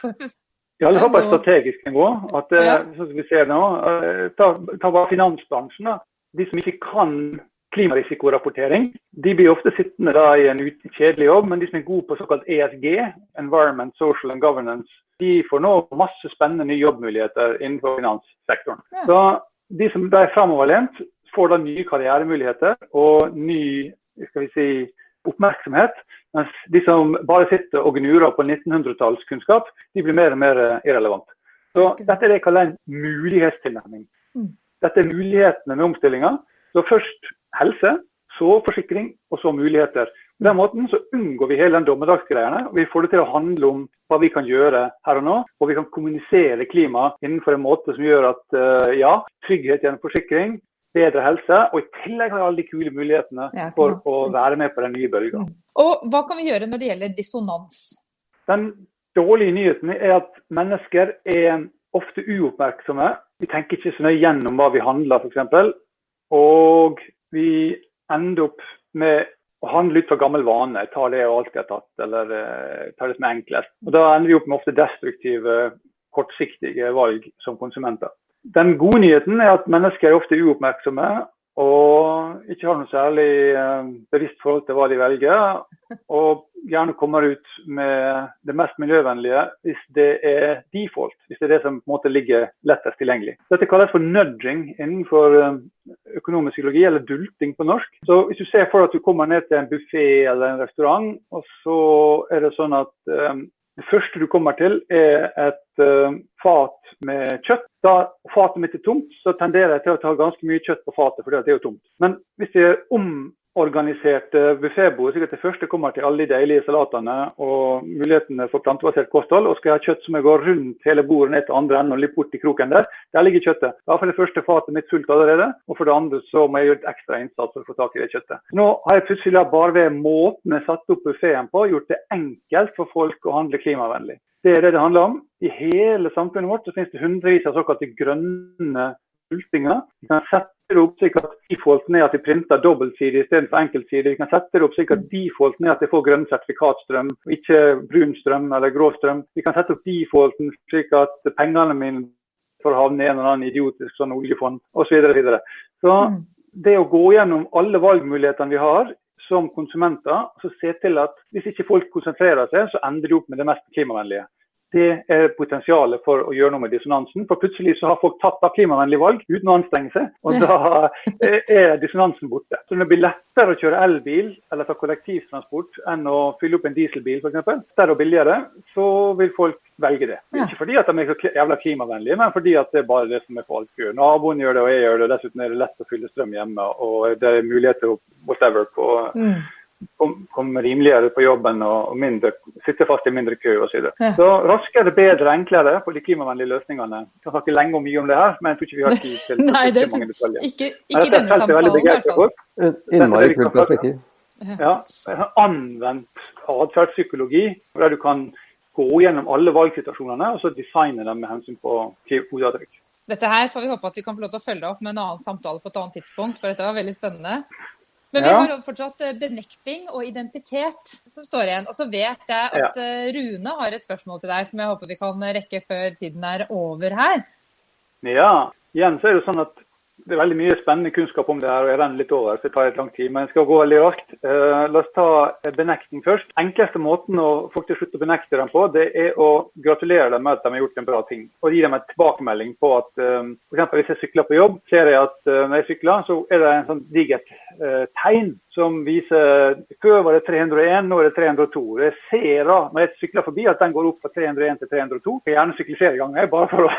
Ja, det har på et strategisk nivå. at ja. sånn som vi ser nå, ta, ta bare finansbransjen. da. De som ikke kan klimarisikorapportering. De blir ofte sittende da i en kjedelig jobb, men de som er gode på såkalt ESG, Environment, Social and Governance, de får nå masse spennende nye jobbmuligheter innenfor finanssektoren. Ja. Så de som er framoverlent, får da nye karrieremuligheter og ny skal vi si, oppmerksomhet. Mens de som bare sitter og gnurer på 1900-tallskunnskap, de blir mer og mer irrelevant. Så dette er det jeg kaller en mulighetstilnærming. Mm. Dette er mulighetene med omstillinga. Så først helse, så forsikring, og så muligheter. På den måten så unngår vi hele den dommedagsgreiene. Vi får det til å handle om hva vi kan gjøre her og nå. Og vi kan kommunisere klima innenfor en måte som gjør at uh, ja, trygghet gjennom forsikring, bedre helse, og i tillegg har alle de kule mulighetene ja, for å være med på den nye bølga. Mm. Og hva kan vi gjøre når det gjelder dissonans? Den dårlige nyheten er at mennesker er ofte uoppmerksomme. Vi tenker ikke så nøye gjennom hva vi handler, f.eks. Og vi ender opp med å handle ut fra gammel vane. Ta det jeg alltid har tatt, eller uh, ta det som er enklest. Og Da ender vi opp med ofte destruktive, kortsiktige valg som konsumenter. Den gode nyheten er at mennesker er ofte uoppmerksomme og ikke har noe særlig uh, bevisst forhold til hva de velger. Og gjerne kommer ut med det mest miljøvennlige hvis det er default, hvis det er det som på en måte ligger lettest tilgjengelig. Dette kalles for nudging innenfor uh, økonomisk psykologi, eller dulting på norsk. Så Hvis du ser for deg at du kommer ned til en buffé eller en restaurant, og så er det sånn at um, det første du kommer til, er et uh, fat med kjøtt. Da fatet mitt er tomt, så tenderer jeg til å ta ganske mye kjøtt på fatet, fordi det er jo tomt. Men hvis er om organiserte buffébord, slik at det første kommer til alle de deilige salatene og mulighetene for plantebasert kosthold. Og skal jeg ha kjøtt som jeg går rundt hele bordet ned til andre enden og litt bort i kroken der, der ligger kjøttet. Da får det første fatet mitt fullt allerede, og for det andre så må jeg gjøre et ekstra innsats for å få tak i det kjøttet. Nå har jeg plutselig bare ved måten jeg satte opp buffeen på, gjort det enkelt for folk å handle klimavennlig. Det er det det handler om. I hele samfunnet vårt så finnes det hundrevis av såkalte grønne pultinger. Vi kan sette det opp slik at defaulten er at de printer dobbeltside istedenfor enkeltside. Vi kan sette det opp slik at defaulten er at vi får grønn sertifikatstrøm, ikke brun strøm eller grå strøm. Vi kan sette opp defaulten slik at pengene mine får havne i en eller annen idiotisk sånn oljefond osv. Så, videre. så mm. det å gå gjennom alle valgmulighetene vi har som konsumenter, så se til at hvis ikke folk konsentrerer seg, så ender de opp med det mest klimavennlige det er potensialet for å gjøre noe med dissonansen. For plutselig så har folk tatt av klimavennlige valg uten å anstrenge seg, og da er dissonansen borte. Så det blir lettere å kjøre elbil eller ta kollektivtransport enn å fylle opp en dieselbil f.eks. Større og billigere, så vil folk velge det. Ikke fordi at de er så jævla klimavennlige, men fordi at det er bare det som er folk gjør. Naboen gjør det, og jeg gjør det, dessuten er det lett å fylle strøm hjemme, og det er muligheter whatever på mm komme kom rimeligere på jobben og, og mindre, sitte fast i mindre kø osv. Så, ja. så raskere, bedre, enklere på de klimavennlige løsningene. Vi kan snakke lenge og mye om det her, men jeg tror ikke vi har tid til Nei, det, mange detaljer. Ikke, ikke denne samtalen, i hvert fall. Innmari kult perspektiv. Ja, Anvendt atferdspsykologi, der du kan gå gjennom alle valgsituasjonene og så designe dem med hensyn på hodeavtrykk. Dette her får vi håpe at vi kan få lov til å følge opp med en annen samtale på et annet tidspunkt, for dette var veldig spennende. Men vi har fortsatt eh, benekting og identitet som står igjen. Og så vet jeg at. Eh, Rune har et spørsmål til deg som jeg håper vi kan rekke før tiden er over her. Ja, igjen så er det sånn at det er veldig mye spennende kunnskap om det her, og jeg renner litt over, så det tar litt lang tid. Men jeg skal gå veldig raskt. Uh, la oss ta benekting først. Enkleste måten å få til slutt å benekte dem på, det er å gratulere dem med at de har gjort en bra ting. Og gi dem en tilbakemelding på at um, f.eks. hvis jeg sykler på jobb, ser jeg at uh, når jeg sykler, så er det en sånn digert uh, tegn som viser før var det 301, nå er det 302. Jeg ser da, når jeg sykler forbi at den går opp fra 301 til 302. Jeg gjerne sykle flere ganger, bare for å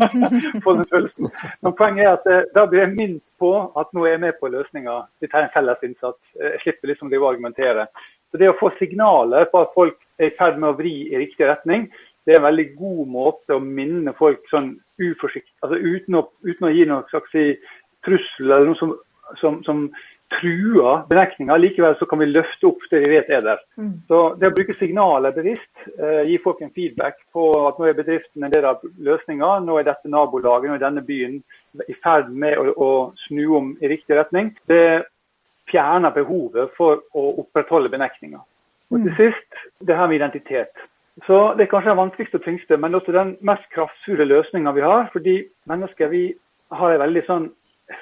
få den følelsen. Men poenget er at da blir jeg minst på at nå er jeg med på løsninga. Vi tar en felles innsats. Jeg slipper liksom å argumentere. Så Det å få signaler på at folk er i ferd med å vri i riktig retning, det er en veldig god måte å minne folk sånn uforsiktig, altså uten å, uten å gi noen slags trussel eller noe som, som, som truer bemerkninger. Likevel så kan vi løfte opp det vi vet er der. Mm. Så det å bruke signaler bevisst, eh, gi folk en feedback på at nå er bedriften en del av løsninga, nå er dette nabolaget, nå er denne byen i ferd med å, å snu om i riktig retning, det fjerner behovet for å opprettholde benektinga. Og til mm. sist, det her med identitet. Så Det er kanskje den vanskeligste og tyngste, men også den mest kraftfulle løsninga vi har. Fordi mennesker vi har en veldig sånn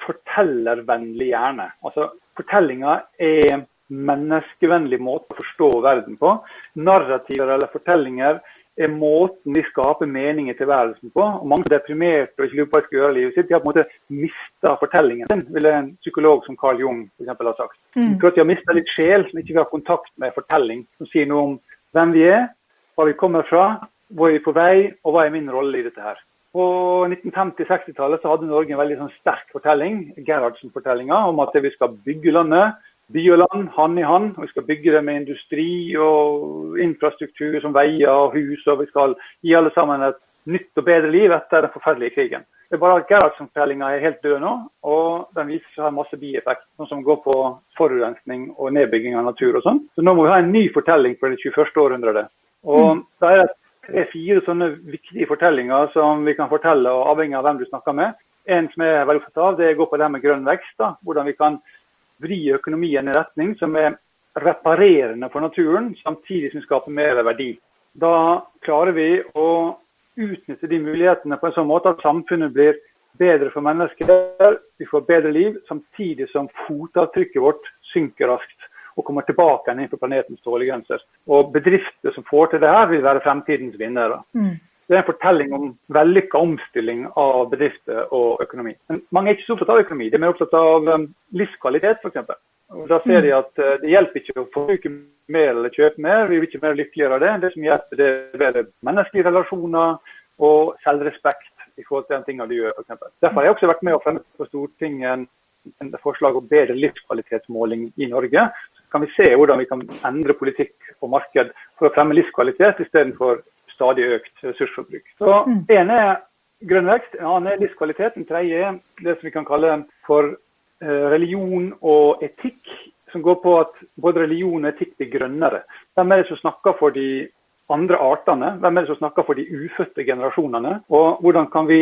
fortellervennlig hjerne. Altså, Fortellinga er menneskevennlig måte å forstå verden på. Narrativer eller fortellinger er måten vi skaper mening i tilværelsen på. Og Mange er deprimerte og ikke lurer på hva de skal gjøre livet sitt. De har på en måte mista fortellingen sin, ville en psykolog som Carl Jung for eksempel, ha sagt. Mm. De har mista litt sjel, som ikke vi har kontakt med fortelling, som sier noe om hvem vi er, hva vi kommer fra, hvor er vi på vei, og hva er min rolle i dette her. På 1950-60-tallet hadde Norge en veldig sånn sterk fortelling, Gerhardsen-fortellinga, om at vi skal bygge landet. By og land, hand i hand. og Vi skal bygge det med industri og infrastruktur som veier og hus. Og vi skal gi alle sammen et nytt og bedre liv etter den forferdelige krigen. Det er bare at Gerhardsen-fortellinga er helt død nå, og den viser seg å ha masse bieffekt, sånn som går på forurensning og nedbygging av natur og sånn. Så nå må vi ha en ny fortelling for det 21. århundret. Og mm. da er det tre-fire sånne viktige fortellinger som vi kan fortelle, avhengig av hvem du snakker med. En som jeg er veldig opptatt av, det går på det med grønn vekst. da, Hvordan vi kan vri økonomien i retning som er reparerende for naturen, samtidig som vi skaper mer verdi. Da klarer vi å utnytte de mulighetene på en sånn måte at samfunnet blir bedre for mennesker, vi får bedre liv, samtidig som fotavtrykket vårt synker raskt og kommer tilbake inn på planetens tålegrenser. Og bedrifter som får til det her, vil være fremtidens vinnere. Mm. Det er en fortelling om vellykka omstilling av bedrifter og økonomi. Men mange er ikke så opptatt av økonomi, de er mer opptatt av um, livskvalitet f.eks. Da ser de at uh, det hjelper ikke å forbruke mer eller kjøpe mer, vi blir ikke mer lykkeligere av det. Det som hjelper, det er bedre menneskelige relasjoner og selvrespekt i forhold til den tingene de gjør, f.eks. Derfor har jeg også vært med å fremme på Stortinget en forslag om bedre livskvalitetsmåling i Norge, kan vi se hvordan vi kan endre politikk og marked for å fremme livskvalitet istedenfor stadig økt ressursforbruk. Så mm. ene er grønn vekst, en annen er livskvalitet. Den tredje er det som vi kan kalle for eh, religion og etikk, som går på at både religion og etikk blir grønnere. Hvem er det som snakker for de andre artene? Hvem er det som snakker for de ufødte generasjonene? Og hvordan kan vi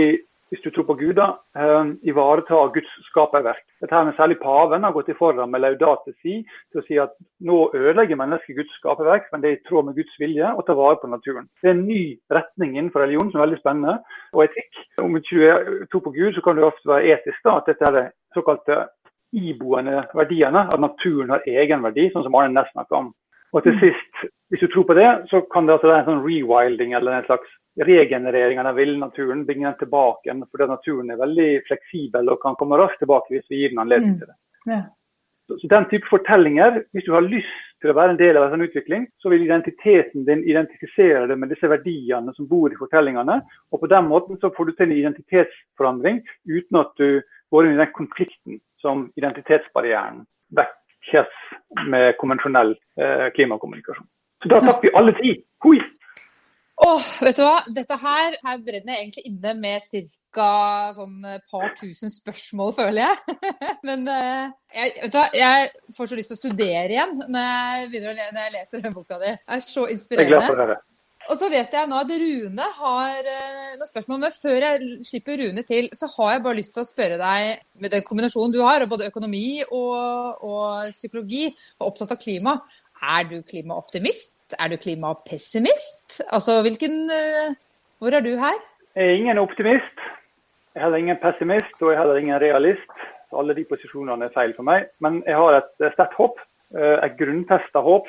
hvis du tror på Gud, da, eh, ivareta Guds skaperverk. Dette her med Særlig paven har gått i foran med laudate si til å si at nå ødelegger mennesket Guds skaperverk, men det er i tråd med Guds vilje å ta vare på naturen. Det er en ny retning innenfor religion som er veldig spennende. Og etikk. Om du tror på Gud, så kan det ofte være etisk da, at dette er det såkalte iboende verdiene, at naturen har egenverdi, sånn som Arne Næss snakka om. Og til sist, hvis du tror på det, så kan det altså være en sånn rewilding eller en slags regenerering av villnaturen, naturen, bringe den tilbake igjen. Fordi naturen er veldig fleksibel og kan komme raskt tilbake hvis vi gir den anledning mm. til det. Ja. Så, så, den type fortellinger, hvis du har lyst til å være en del av en sånn utvikling, så vil identiteten din identifisere deg med disse verdiene som bor i fortellingene. Og på den måten så får du til en identitetsforandring uten at du går inn i den konflikten som identitetsbarrieren vekkes med konvensjonell eh, klimakommunikasjon. Så da tapper vi alle tid. Hui! Åh, vet du hva. Dette her, her brenner jeg egentlig inne med ca. sånn par tusen spørsmål, føler jeg. Men eh, jeg, vet du hva, jeg får så lyst til å studere igjen når jeg, begynner, når jeg leser den boka di. Det er så inspirerende. Og så vet jeg nå at Rune har eh, noen spørsmål, men før jeg slipper Rune til, så har jeg bare lyst til å spørre deg, med den kombinasjonen du har, både økonomi og, og psykologi, og opptatt av klima, er du klimaoptimist? Er du klimapessimist? Altså, hvilken eh, Hvor er du her? Jeg er ingen optimist. Jeg er heller ingen pessimist, og jeg er heller ingen realist. Så alle de posisjonene er feil for meg. Men jeg har et sterkt håp, eh, et grunnfesta håp,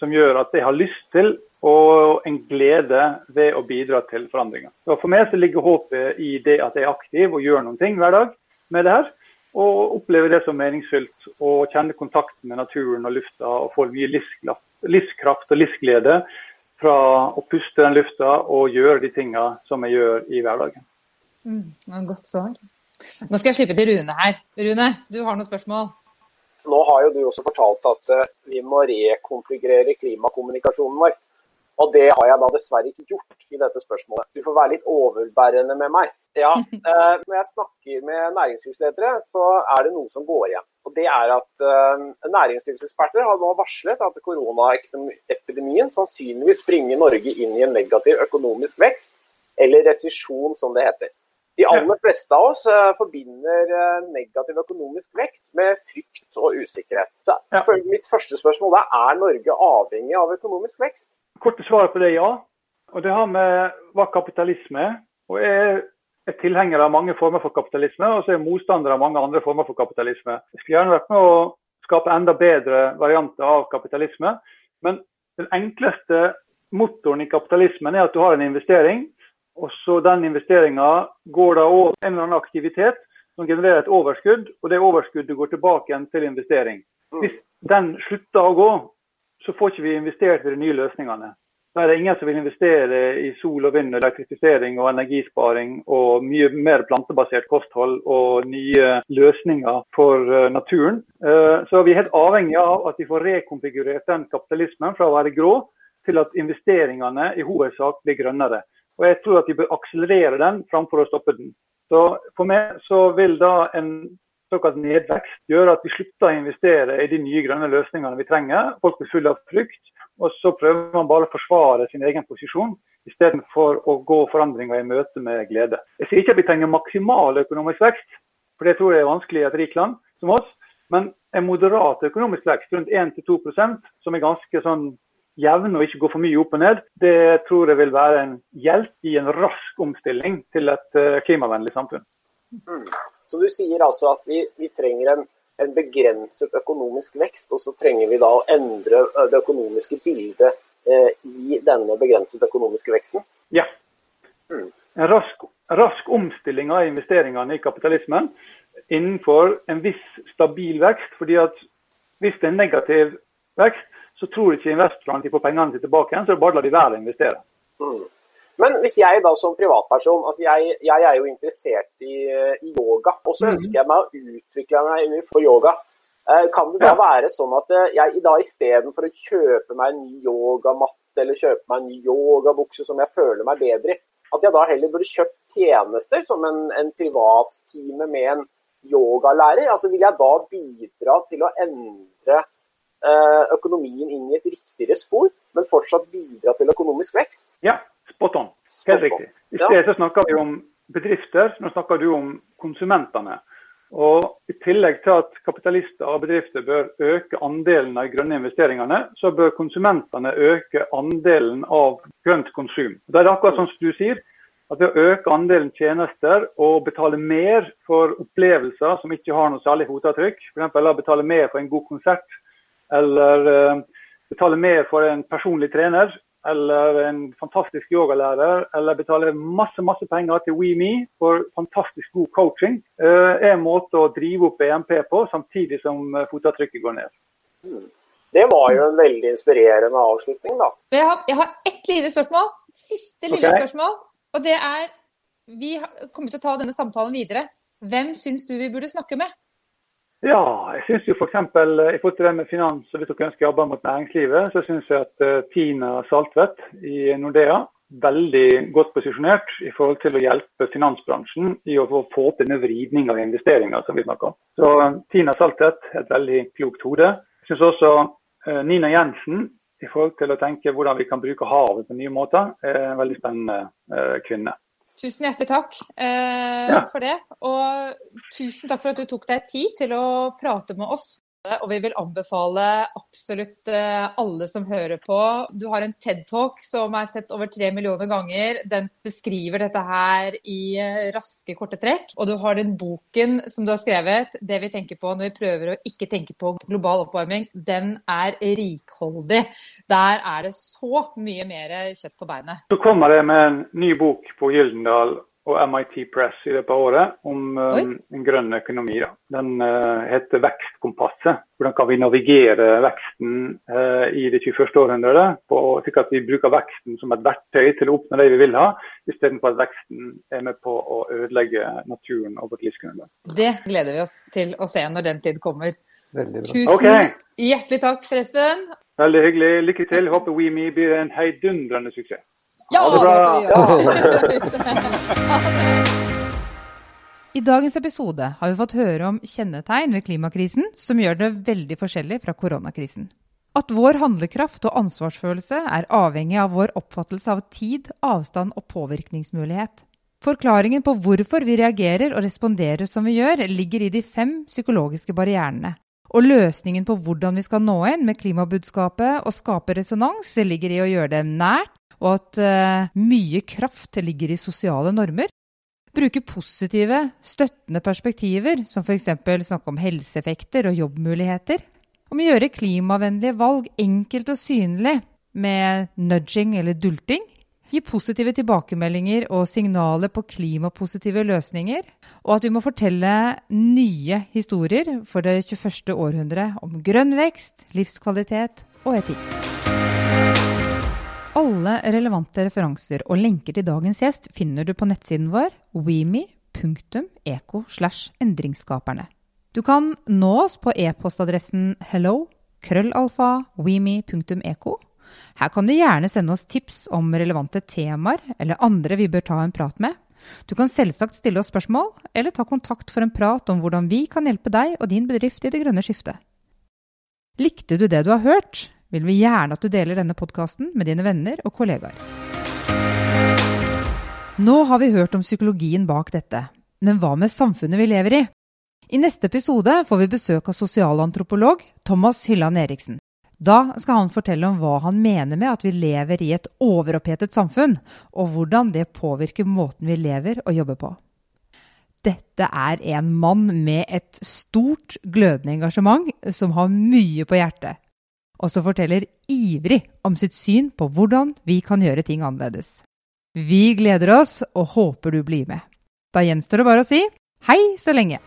som gjør at jeg har lyst til og en glede ved å bidra til forandringer. Så For meg så ligger håpet i det at jeg er aktiv og gjør noen ting hver dag med det her. Og opplever det som meningsfylt og kjenner kontakten med naturen og lufta og får mye livskraft livskraft og livsglede fra å puste den lufta og gjøre de tinga som jeg gjør i hverdagen. Mm, godt svar. Nå skal jeg slippe til Rune her. Rune, du har noen spørsmål? Nå har jo du også fortalt at eh, vi må rekonfigurere klimakommunikasjonen vår. Og det har jeg da dessverre ikke gjort i dette spørsmålet. Du får være litt overbærende med meg. Ja, eh, Når jeg snakker med næringslivsledere, så er det noe som går igjen. Og det er at eh, Næringslivseksperter har nå varslet at koronaepidemien sannsynligvis bringer Norge inn i en negativ økonomisk vekst, eller resesjon som det heter. De aller fleste av oss uh, forbinder uh, negativ økonomisk vekt med frykt og usikkerhet. Så, ja. Mitt første spørsmål er er Norge avhengig av økonomisk vekst? Korte svaret på det er ja. Og Det har med hva kapitalisme er. Og jeg er tilhenger av mange former for kapitalisme, og så er jeg motstander av mange andre former for kapitalisme. Jeg skulle gjerne vært med å skape enda bedre varianter av kapitalisme. Men den enkleste motoren i kapitalismen er at du har en investering, og så den investeringa går da over en eller annen aktivitet som genererer et overskudd, og det overskuddet går tilbake igjen til investering. Hvis den slutter å gå, så får ikke vi investert i de nye løsningene. Da er det ingen som vil investere i sol og vind, elektrifisering og energisparing og mye mer plantebasert kosthold og nye løsninger for eh, naturen. Eh, så vi er helt avhengig av at vi får rekonfigurert den kapitalismen fra å være grå til at investeringene i hovedsak blir grønnere. Og jeg tror at vi bør akselerere den framfor å stoppe den. Så For meg så vil da en såkalt nedvekst gjør at vi slutter å investere i de nye grønne løsningene vi trenger. Folk blir fulle av frykt. Og så prøver man bare å forsvare sin egen posisjon, istedenfor å gå forandringer i møte med glede. Jeg sier ikke at vi trenger maksimal økonomisk vekst, for det tror jeg er vanskelig i et rikt land som oss. Men en moderat økonomisk vekst, rundt 1-2% som er ganske sånn jevn og ikke går for mye opp og ned, det tror jeg vil være en hjelp i en rask omstilling til et eh, klimavennlig samfunn. Mm. Så du sier altså at vi, vi trenger en en begrenset økonomisk vekst, og så trenger vi da å endre det økonomiske bildet eh, i denne begrensede økonomiske veksten? Ja. Mm. En rask, rask, omstilling av investeringene i kapitalismen innenfor en viss stabil vekst. fordi at hvis det er negativ vekst, så tror ikke investorene de får pengene sine tilbake igjen, så det bare lar de være å investere. Mm. Men hvis jeg da som privatperson, altså jeg, jeg er jo interessert i, i yoga, og så mhm. ønsker jeg meg å utvikle meg for yoga. Eh, kan det da være sånn at eh, jeg da istedenfor å kjøpe meg en ny yogamatte eller kjøpe meg en ny yogabukse som jeg føler meg bedre i, at jeg da heller burde kjøpt tjenester som en, en privattime med en yogalærer? Altså Vil jeg da bidra til å endre eh, økonomien inn i et riktigere spor, men fortsatt bidra til økonomisk vekst? Ja, Spot on. Helt riktig. I sted så snakker vi om bedrifter, nå snakker du om konsumentene. Og I tillegg til at kapitalister og bedrifter bør øke andelen av grønne investeringene, så bør konsumentene øke andelen av grønt konsum. Det er akkurat som du sier, at ved å øke andelen tjenester og betale mer for opplevelser som ikke har noe særlig fotavtrykk, f.eks. betale mer for en god konsert, eller uh, betale mer for en personlig trener, eller en fantastisk yogalærer, eller betale masse masse penger til WeMe for fantastisk god coaching, eh, er en måte å drive opp BNP på, samtidig som eh, fotavtrykket går ned. Mm. Det var jo en veldig inspirerende avslutning, da. Jeg har, jeg har ett lite spørsmål. Siste lille okay. spørsmål. Og det er Vi kommer til å ta denne samtalen videre. Hvem syns du vi burde snakke med? Ja, jeg syns jo f.eks. Eh, i forhold til det med finans, og hvis dere ønsker å jobbe mot næringslivet, så syns jeg at uh, Tina Saltvedt i Nordea veldig godt posisjonert i forhold til å hjelpe finansbransjen i å få til denne vridninga av investeringer som vi snakker om. Så uh, Tina Saltvedt er et veldig klokt hode. Jeg syns også Nina Jensen i forhold til å tenke hvordan vi kan bruke havet på nye måter, er en veldig spennende kvinne. Tusen hjertelig takk eh, ja. for det. Og tusen takk for at du tok deg tid til å prate med oss. Og vi vil anbefale absolutt eh, alle som hører på. Du har en TED-talk som er sett over tre millioner ganger. Den beskriver dette her i eh, raske, korte trekk. Og du har den boken som du har skrevet, 'Det vi tenker på når vi prøver å ikke tenke på global oppvarming'. Den er rikholdig. Der er det så mye mer kjøtt på beinet. Så kommer det med en ny bok på Gyldendal og MIT Press i løpet av året om uh, en grønn økonomi. Da. Den uh, heter Vekstkompasset. Hvordan kan vi navigere veksten uh, i det 21. århundret, på, slik at vi bruker veksten som et verktøy til å oppnå det vi vil ha, istedenfor at veksten er med på å ødelegge naturen og vårt livsgrunnlag. Det gleder vi oss til å se når den tid kommer. Tusen okay. hjertelig takk, for Espen. Veldig hyggelig. Lykke til. Håper WeMe blir en heidundrende suksess. Ja, ha det bra! I dagens episode har vi fått høre om kjennetegn ved klimakrisen som gjør det veldig forskjellig fra koronakrisen. At vår handlekraft og ansvarsfølelse er avhengig av vår oppfattelse av tid, avstand og påvirkningsmulighet. Forklaringen på hvorfor vi reagerer og responderer som vi gjør, ligger i de fem psykologiske barrierene. Og løsningen på hvordan vi skal nå inn med klimabudskapet og skape resonans, ligger i å gjøre det nært, og at uh, mye kraft ligger i sosiale normer. Bruke positive, støttende perspektiver, som f.eks. snakke om helseeffekter og jobbmuligheter. Om å gjøre klimavennlige valg enkelt og synlig med nudging eller dulting gi positive tilbakemeldinger og signaler på klimapositive løsninger, og at vi må fortelle nye historier for det 21. århundret om grønn vekst, livskvalitet og etikk. Alle relevante referanser og lenker til dagens gjest finner du på nettsiden vår weme.eco. Du kan nå oss på e-postadressen hello krøllalfa weme.eco her kan du gjerne sende oss tips om relevante temaer eller andre vi bør ta en prat med. Du kan selvsagt stille oss spørsmål, eller ta kontakt for en prat om hvordan vi kan hjelpe deg og din bedrift i det grønne skiftet. Likte du det du har hørt, vil vi gjerne at du deler denne podkasten med dine venner og kollegaer. Nå har vi hørt om psykologien bak dette, men hva med samfunnet vi lever i? I neste episode får vi besøk av sosialantropolog Thomas Hylland Eriksen. Da skal han fortelle om hva han mener med at vi lever i et overopphetet samfunn, og hvordan det påvirker måten vi lever og jobber på. Dette er en mann med et stort, glødende engasjement som har mye på hjertet, og som forteller ivrig om sitt syn på hvordan vi kan gjøre ting annerledes. Vi gleder oss og håper du blir med. Da gjenstår det bare å si hei så lenge!